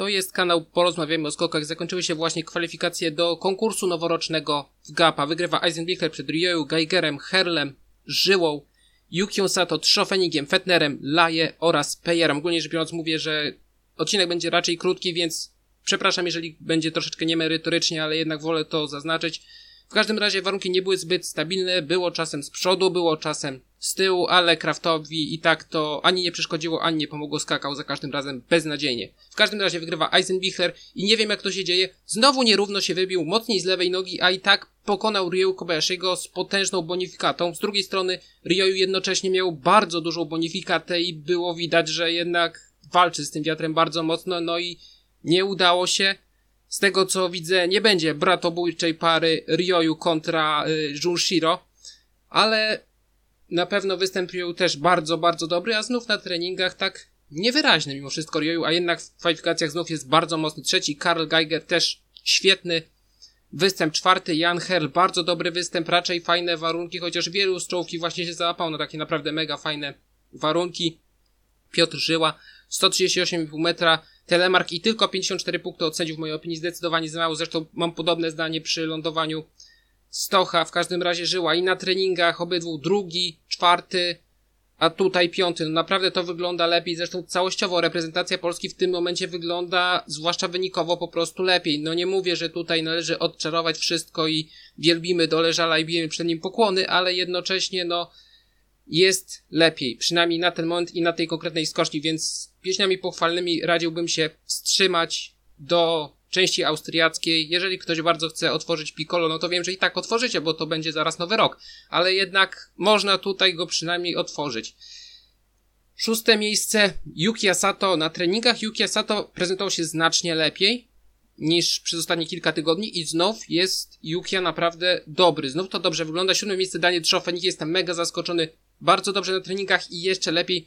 To jest kanał Porozmawiamy o skokach. Zakończyły się właśnie kwalifikacje do konkursu noworocznego w GAPA. Wygrywa Eisenbichler przed Ryoyu, Geigerem, Herlem, Żyłą, Yukią Sato, Trzofenigiem, Fetnerem, Laje oraz Pejerem. Ogólnie rzecz biorąc mówię, że odcinek będzie raczej krótki, więc przepraszam, jeżeli będzie troszeczkę niemerytorycznie, ale jednak wolę to zaznaczyć. W każdym razie warunki nie były zbyt stabilne, było czasem z przodu, było czasem z tyłu, ale Kraftowi i tak to ani nie przeszkodziło, ani nie pomogło, skakał za każdym razem beznadziejnie. W każdym razie wygrywa Eisenbichler i nie wiem jak to się dzieje, znowu nierówno się wybił, mocniej z lewej nogi, a i tak pokonał Ryu Kobayashiego z potężną bonifikatą. Z drugiej strony Ryu jednocześnie miał bardzo dużą bonifikatę i było widać, że jednak walczy z tym wiatrem bardzo mocno, no i nie udało się. Z tego co widzę, nie będzie bratobójczej pary Ryoyu kontra y, Junshiro, ale na pewno występ Ryoyu też bardzo, bardzo dobry, a znów na treningach tak niewyraźny mimo wszystko Ryoyu, a jednak w kwalifikacjach znów jest bardzo mocny. Trzeci, Karl Geiger też świetny występ. Czwarty, Jan Herl, bardzo dobry występ, raczej fajne warunki, chociaż wielu z czołówki właśnie się załapał na takie naprawdę mega fajne warunki. Piotr Żyła, 138,5 metra, Telemark i tylko 54 punkty od sędziów w mojej opinii zdecydowanie za mało. Zresztą mam podobne zdanie przy lądowaniu Stocha. W każdym razie żyła i na treningach obydwu drugi, czwarty, a tutaj piąty. No naprawdę to wygląda lepiej. Zresztą całościowo reprezentacja Polski w tym momencie wygląda, zwłaszcza wynikowo, po prostu lepiej. No nie mówię, że tutaj należy odczarować wszystko i wielbimy do leżala i bijemy przed nim pokłony, ale jednocześnie no jest lepiej, przynajmniej na ten moment i na tej konkretnej skoczni, więc pieśniami pochwalnymi radziłbym się wstrzymać do części austriackiej. Jeżeli ktoś bardzo chce otworzyć Piccolo, no to wiem, że i tak otworzycie, bo to będzie zaraz nowy rok, ale jednak można tutaj go przynajmniej otworzyć. Szóste miejsce Yuki Asato. Na treningach Yuki Asato prezentował się znacznie lepiej niż przez ostatnie kilka tygodni i znów jest Yukia naprawdę dobry. Znów to dobrze wygląda. Siódme miejsce Daniel Trzofenik. Jestem mega zaskoczony bardzo dobrze na treningach i jeszcze lepiej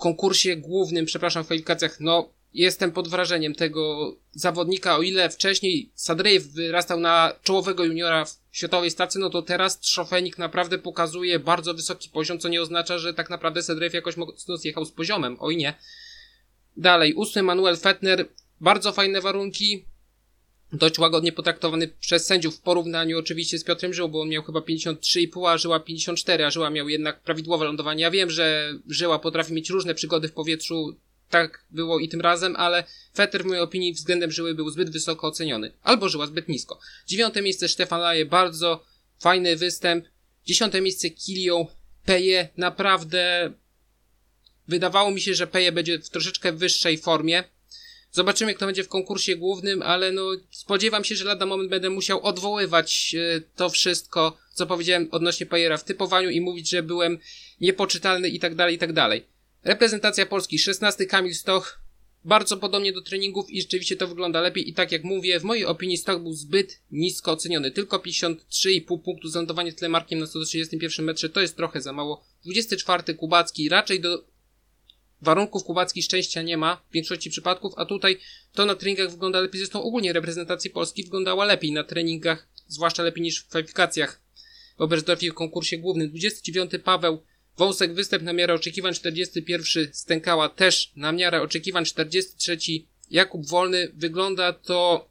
konkursie głównym, przepraszam, w kwalifikacjach. No, jestem pod wrażeniem tego zawodnika. O ile wcześniej Sadrejew wyrastał na czołowego juniora w światowej stacji, no to teraz Trzofenik naprawdę pokazuje bardzo wysoki poziom, co nie oznacza, że tak naprawdę Sadrejew jakoś mocno zjechał z poziomem. Oj nie. Dalej, ósmy Manuel Fettner. Bardzo fajne warunki, dość łagodnie potraktowany przez sędziów w porównaniu oczywiście z Piotrem Żył, bo on miał chyba 53,5, a Żyła 54, a Żyła miał jednak prawidłowe lądowanie. Ja wiem, że Żyła potrafi mieć różne przygody w powietrzu, tak było i tym razem, ale Fetter w mojej opinii względem Żyły był zbyt wysoko oceniony, albo Żyła zbyt nisko. Dziewiąte miejsce Stefan Laje, bardzo fajny występ. Dziesiąte miejsce Kilio Peje, naprawdę wydawało mi się, że Peje będzie w troszeczkę wyższej formie. Zobaczymy, jak to będzie w konkursie głównym, ale no, spodziewam się, że lada moment będę musiał odwoływać e, to wszystko, co powiedziałem odnośnie Pajera w typowaniu i mówić, że byłem niepoczytalny i tak dalej, i tak dalej. Reprezentacja Polski, 16 Kamil Stoch, bardzo podobnie do treningów i rzeczywiście to wygląda lepiej i tak jak mówię, w mojej opinii Stoch był zbyt nisko oceniony. Tylko 53,5 punktu z lądowaniem telemarkiem na 131 metrze to jest trochę za mało. 24 Kubacki, raczej do warunków kubackich szczęścia nie ma w większości przypadków, a tutaj to na treningach wygląda lepiej. Zresztą ogólnie reprezentacja Polski wyglądała lepiej na treningach, zwłaszcza lepiej niż w kwalifikacjach w Oberstdorfie w konkursie głównym. 29 Paweł Wąsek występ na miarę oczekiwań, 41 Stękała też na miarę oczekiwań, 43 Jakub Wolny. Wygląda to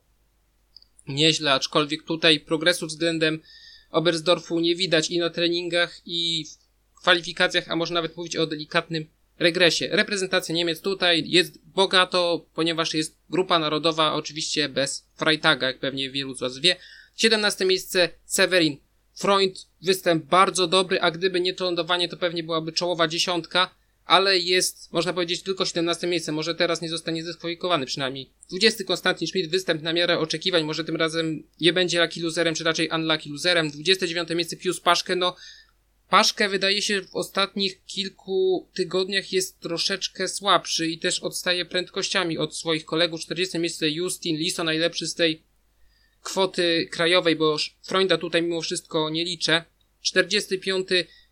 nieźle, aczkolwiek tutaj progresu względem Oberstdorfu nie widać i na treningach i w kwalifikacjach, a może nawet mówić o delikatnym regresie. Reprezentacja Niemiec tutaj jest bogato, ponieważ jest grupa narodowa, oczywiście bez Freitaga, jak pewnie wielu z Was wie. 17 miejsce Severin Freund, występ bardzo dobry, a gdyby nie to lądowanie, to pewnie byłaby czołowa dziesiątka, ale jest, można powiedzieć, tylko 17 miejsce. Może teraz nie zostanie zdyskwalifikowany przynajmniej. 20 Konstantin Schmidt, występ na miarę oczekiwań, może tym razem nie będzie lucky loserem, czy raczej unlucky loserem. 29 miejsce Pius Paszke, no Paszkę wydaje się w ostatnich kilku tygodniach jest troszeczkę słabszy i też odstaje prędkościami od swoich kolegów. 40 miejsce Justin Liso, najlepszy z tej kwoty krajowej, bo Freunda tutaj mimo wszystko nie liczę. 45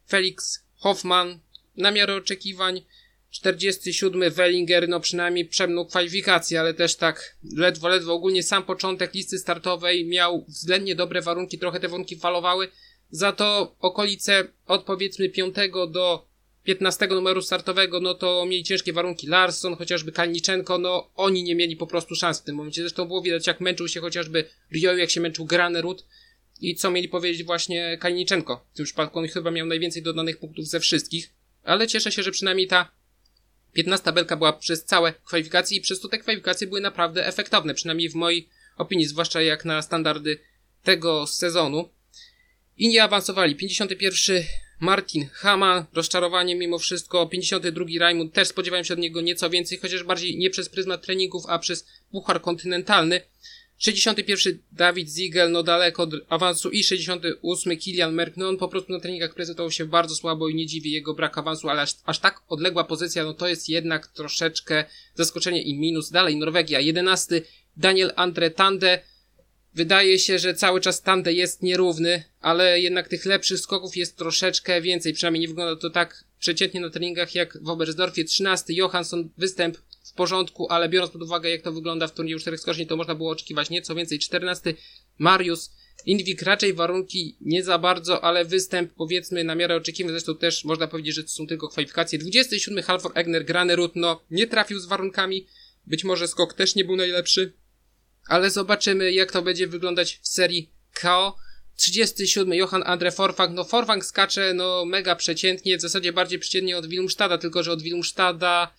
Felix Hoffman, na miarę oczekiwań. 47 Wellinger, no przynajmniej przemnął kwalifikację, ale też tak ledwo, ledwo. Ogólnie sam początek listy startowej miał względnie dobre warunki, trochę te warunki falowały, za to okolice od powiedzmy 5 do 15 numeru startowego, no to mieli ciężkie warunki. Larson, chociażby Kalniczenko, no oni nie mieli po prostu szans w tym momencie. Zresztą było widać, jak męczył się chociażby Rioju, jak się męczył Granerud i co mieli powiedzieć właśnie Kalniczenko. W tym przypadku on chyba miał najwięcej dodanych punktów ze wszystkich, ale cieszę się, że przynajmniej ta 15 belka była przez całe kwalifikacje i przez to te kwalifikacje były naprawdę efektowne, przynajmniej w mojej opinii, zwłaszcza jak na standardy tego sezonu. I nie awansowali. 51 Martin Hama, rozczarowanie mimo wszystko. 52 Raimund, też spodziewałem się od niego nieco więcej, chociaż bardziej nie przez pryzmat treningów, a przez puchar kontynentalny. 61 Dawid Ziegel, no daleko od awansu i 68 Kilian Merck, no on po prostu na treningach prezentował się bardzo słabo i nie dziwi jego brak awansu, ale aż, aż tak odległa pozycja, no to jest jednak troszeczkę zaskoczenie i minus. Dalej Norwegia, 11 Daniel Andre Tande, Wydaje się, że cały czas Tande jest nierówny, ale jednak tych lepszych skoków jest troszeczkę więcej. Przynajmniej nie wygląda to tak przeciętnie na treningach jak w Oberstdorfie. 13 Johansson, występ w porządku, ale biorąc pod uwagę jak to wygląda w turnieju czterech skoczni, to można było oczekiwać nieco więcej. 14 Marius, Indwik raczej warunki nie za bardzo, ale występ powiedzmy na miarę oczekiwań, zresztą też można powiedzieć, że to są tylko kwalifikacje. 27 Halfor Egner, Granerud, no nie trafił z warunkami, być może skok też nie był najlepszy, ale zobaczymy jak to będzie wyglądać w serii KO. 37 Johan Andre Forfang, no Forfang skacze no mega przeciętnie, w zasadzie bardziej przeciętnie od Wilmstada, tylko że od Wilmstada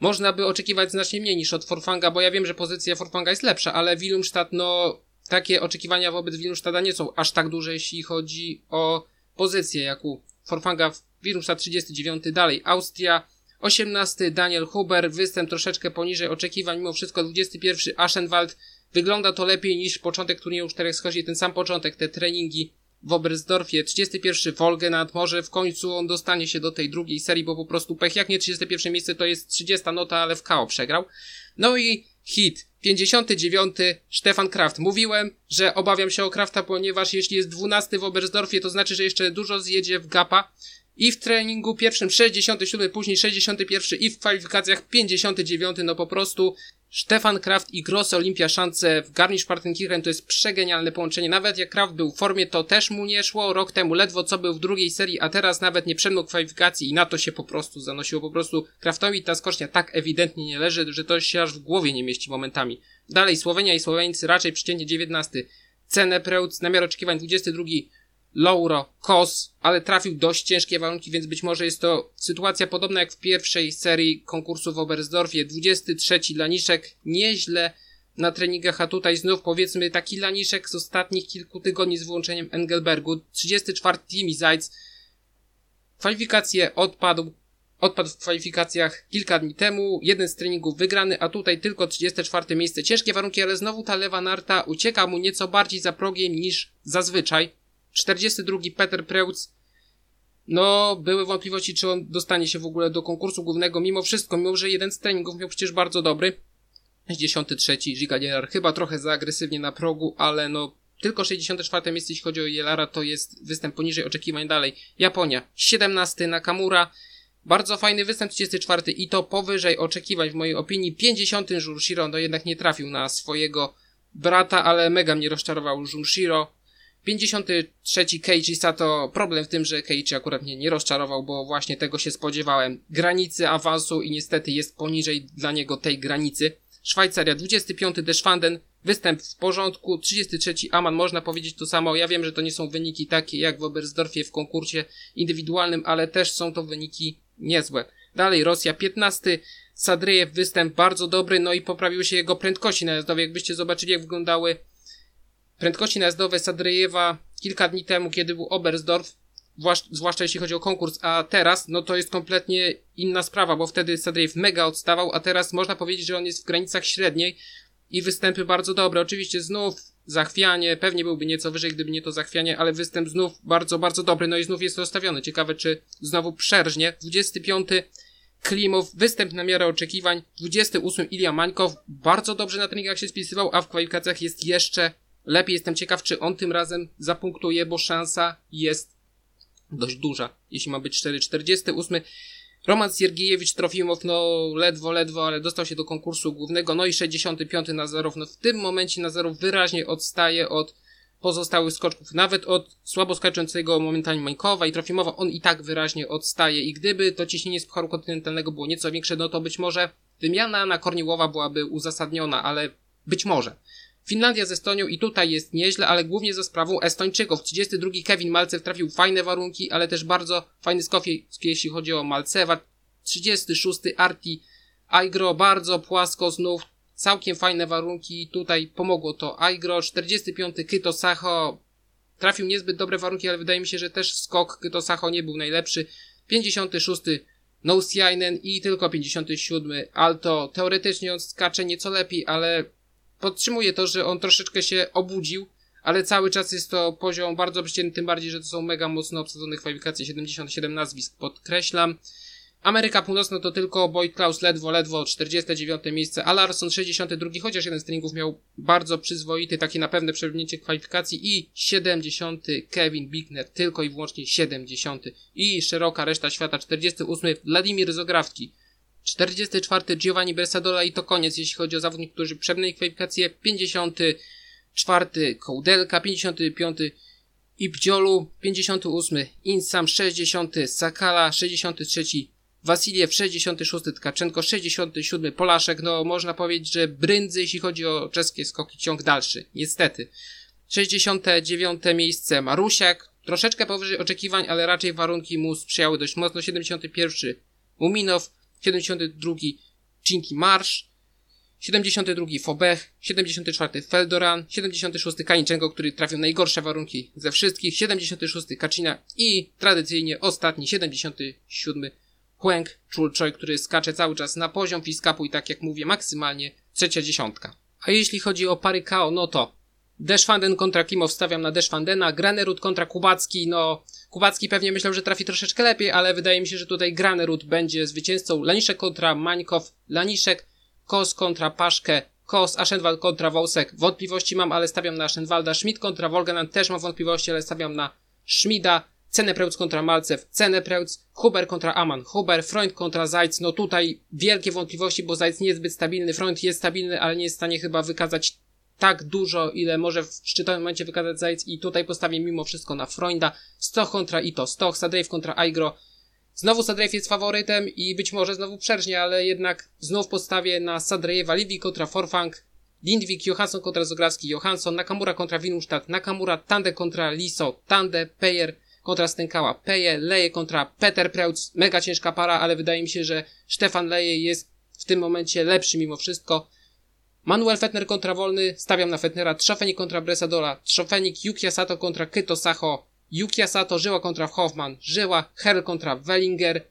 można by oczekiwać znacznie mniej niż od Forfanga, bo ja wiem, że pozycja Forfanga jest lepsza, ale Wilmstad, no takie oczekiwania wobec Wilmstada nie są aż tak duże, jeśli chodzi o pozycję, jak u Forfanga w Wilmstad 39, dalej Austria 18 Daniel Huber, występ troszeczkę poniżej oczekiwań, mimo wszystko 21 Aschenwald, Wygląda to lepiej niż początek turnieju czterech schodzi, ten sam początek, te treningi w Oberstdorfie. 31 Wolgenat, może w końcu on dostanie się do tej drugiej serii, bo po prostu pech, jak nie 31 miejsce, to jest 30 nota, ale w KO przegrał. No i hit. 59 Stefan Kraft. Mówiłem, że obawiam się o Krafta, ponieważ jeśli jest 12 w Oberstdorfie, to znaczy, że jeszcze dużo zjedzie w gapa. I w treningu pierwszym 67, później 61 i w kwalifikacjach 59, no po prostu Stefan Kraft i Gross Olimpia szance w Garmisch-Partenkirchen to jest przegenialne połączenie. Nawet jak Kraft był w formie, to też mu nie szło. Rok temu ledwo co był w drugiej serii, a teraz nawet nie przemnął kwalifikacji i na to się po prostu zanosiło. Po prostu Kraftowi ta skocznia tak ewidentnie nie leży, że to się aż w głowie nie mieści momentami. Dalej Słowenia i Słoweńcy raczej przeciętnie 19. Cenę Preutz, namiar oczekiwań 22. Lauro, Kos, ale trafił dość ciężkie warunki, więc być może jest to sytuacja podobna jak w pierwszej serii konkursu w Oberstdorfie. 23 Laniszek, nieźle na treningach, a tutaj znów powiedzmy taki Laniszek z ostatnich kilku tygodni z wyłączeniem Engelbergu. 34 Timi Zajc. Kwalifikacje odpadł, odpadł w kwalifikacjach kilka dni temu, jeden z treningów wygrany, a tutaj tylko 34 miejsce. Ciężkie warunki, ale znowu ta lewa narta ucieka mu nieco bardziej za progiem niż zazwyczaj. 42 Peter Preutz. No, były wątpliwości, czy on dostanie się w ogóle do konkursu głównego. Mimo wszystko, mimo że jeden z treningów miał przecież bardzo dobry. 63 Giga Jelar, chyba trochę za agresywnie na progu, ale no, tylko 64 miejsce, jeśli chodzi o Jelara, to jest występ poniżej oczekiwań dalej. Japonia, 17 Nakamura. Bardzo fajny występ, 34 i to powyżej oczekiwań w mojej opinii. 50 Jurshiro, no jednak nie trafił na swojego brata, ale mega mnie rozczarował Jurshiro. 53 Keiji Sato, problem w tym, że Keiichi akurat mnie nie rozczarował, bo właśnie tego się spodziewałem. Granicy awansu i niestety jest poniżej dla niego tej granicy. Szwajcaria 25 Deschwanden, występ w porządku, 33 Aman, można powiedzieć to samo. Ja wiem, że to nie są wyniki takie jak w Oberstdorfie w konkursie indywidualnym, ale też są to wyniki niezłe. Dalej Rosja 15, Sadryjew występ bardzo dobry, no i poprawiły się jego prędkości najazdowe. Jakbyście zobaczyli jak wyglądały Prędkości najazdowe Sadrejewa kilka dni temu, kiedy był Oberstdorf, zwłaszcza jeśli chodzi o konkurs, a teraz, no to jest kompletnie inna sprawa, bo wtedy Sadrejew mega odstawał, a teraz można powiedzieć, że on jest w granicach średniej i występy bardzo dobre. Oczywiście znów zachwianie, pewnie byłby nieco wyżej, gdyby nie to zachwianie, ale występ znów bardzo, bardzo dobry, no i znów jest rozstawiony. Ciekawe, czy znowu przerżnie. 25 Klimow, występ na miarę oczekiwań. 28 Ilia Mańkow, bardzo dobrze na treningach się spisywał, a w kwalifikacjach jest jeszcze lepiej. Jestem ciekaw, czy on tym razem zapunktuje, bo szansa jest dość duża. Jeśli ma być 4,48. Roman Siergiejewicz Trofimow, no ledwo, ledwo, ale dostał się do konkursu głównego. No i 65 Nazarow. No w tym momencie Nazarow wyraźnie odstaje od pozostałych skoczków, nawet od słabo skaczącego momentami Mańkowa i Trofimowa, on i tak wyraźnie odstaje i gdyby to ciśnienie z Pucharu Kontynentalnego było nieco większe, no to być może wymiana na Korniłowa byłaby uzasadniona, ale być może. Finlandia z Estonią i tutaj jest nieźle, ale głównie za sprawą Estończyków. 32 Kevin Malcew trafił fajne warunki, ale też bardzo fajny skok, jeśli chodzi o Malcewa. 36 Arti Aigro bardzo płasko znów, całkiem fajne warunki, tutaj pomogło to Aigro. 45 Kyto Sacho trafił niezbyt dobre warunki, ale wydaje mi się, że też skok Kyto Sacho nie był najlepszy. 56 Nousiainen i tylko 57 Alto. Teoretycznie on skacze nieco lepiej, ale podtrzymuje to, że on troszeczkę się obudził, ale cały czas jest to poziom bardzo przeciętny, tym bardziej, że to są mega mocno obsadzone kwalifikacje, 77 nazwisk, podkreślam. Ameryka Północna to tylko Boyd Klaus ledwo, ledwo 49 miejsce, a Larson 62, chociaż jeden z treningów miał bardzo przyzwoity, takie na pewne przebiegnięcie kwalifikacji i 70 Kevin Bickner, tylko i wyłącznie 70 i szeroka reszta świata 48 Wladimir Zograwski 44 Giovanni Bersadola i to koniec, jeśli chodzi o zawodników, którzy przebrnęli kwalifikację. 54 Kołdelka, 55 Ibdziolu, 58 Insam, 60 Sakala, 63 Wasiliew, 66 Tkaczenko, 67 Polaszek. No można powiedzieć, że brędzy, jeśli chodzi o czeskie skoki, ciąg dalszy. Niestety. 69 miejsce Marusiak, troszeczkę powyżej oczekiwań, ale raczej warunki mu sprzyjały dość mocno. 71 Muminow, 72 Cinki Marsz, 72 Fobech, 74 Feldoran, 76 Kaniczenko, który trafił najgorsze warunki ze wszystkich, 76 Kaczyna i tradycyjnie ostatni 77 Huang Chulchoi, który skacze cały czas na poziom Fiskapu i tak jak mówię maksymalnie trzecia dziesiątka. A jeśli chodzi o pary KO, no to Deszfanden kontra Klimow stawiam na Deszfandena, Granerud kontra Kubacki, no Kubacki pewnie myślał, że trafi troszeczkę lepiej, ale wydaje mi się, że tutaj Granerud będzie zwycięzcą. Laniszek kontra Mańkow, Laniszek, Kos kontra Paszkę, Kos, Aschenwald kontra Wąsek. Wątpliwości mam, ale stawiam na Aschenwalda. Schmidt kontra Wolganan też mam wątpliwości, ale stawiam na Schmida. Cenepreutz kontra Malcew, Cenepreutz, Huber kontra Aman, Huber, Freund kontra Zajc, no tutaj wielkie wątpliwości, bo Zajc nie jest zbyt stabilny, Freund jest stabilny, ale nie jest w stanie chyba wykazać tak dużo, ile może w szczytowym momencie wykazać Zajc i tutaj postawię mimo wszystko na Freunda. Stoch kontra Ito, Stoch, Sadrejew kontra Aigro. Znowu Sadrejew jest faworytem i być może znowu przerżnie, ale jednak znów postawię na Sadrejewa, Lidwi kontra Forfang, Lindwik, Johansson kontra Zograwski, Johansson, Nakamura kontra Winumstadt, Nakamura, Tande kontra Liso, Tande, Peyer kontra Stękała, Peje, Leje kontra Peter Preutz, mega ciężka para, ale wydaje mi się, że Stefan Leje jest w tym momencie lepszy mimo wszystko. Manuel Fetner kontra Wolny, stawiam na Fetnera, Trzofenik kontra Bresadola, Trzofenik, Yuki Sato kontra Kyto Sacho, Yuki Sato, Żyła kontra Hoffman, Żyła, Herl kontra Wellinger,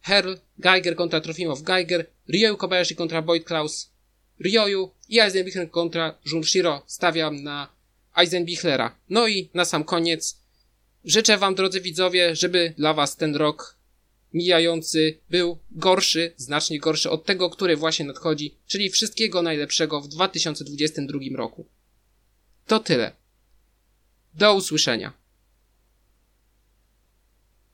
Herl, Geiger kontra Trofimow, Geiger, Ryoyu Kobayashi kontra Boyd Klaus, Ryoyu i Eisenbichler kontra Junshiro, stawiam na Eisenbichlera. No i na sam koniec, życzę wam drodzy widzowie, żeby dla was ten rok mijający był gorszy, znacznie gorszy od tego, który właśnie nadchodzi, czyli wszystkiego najlepszego w 2022 roku. To tyle. Do usłyszenia.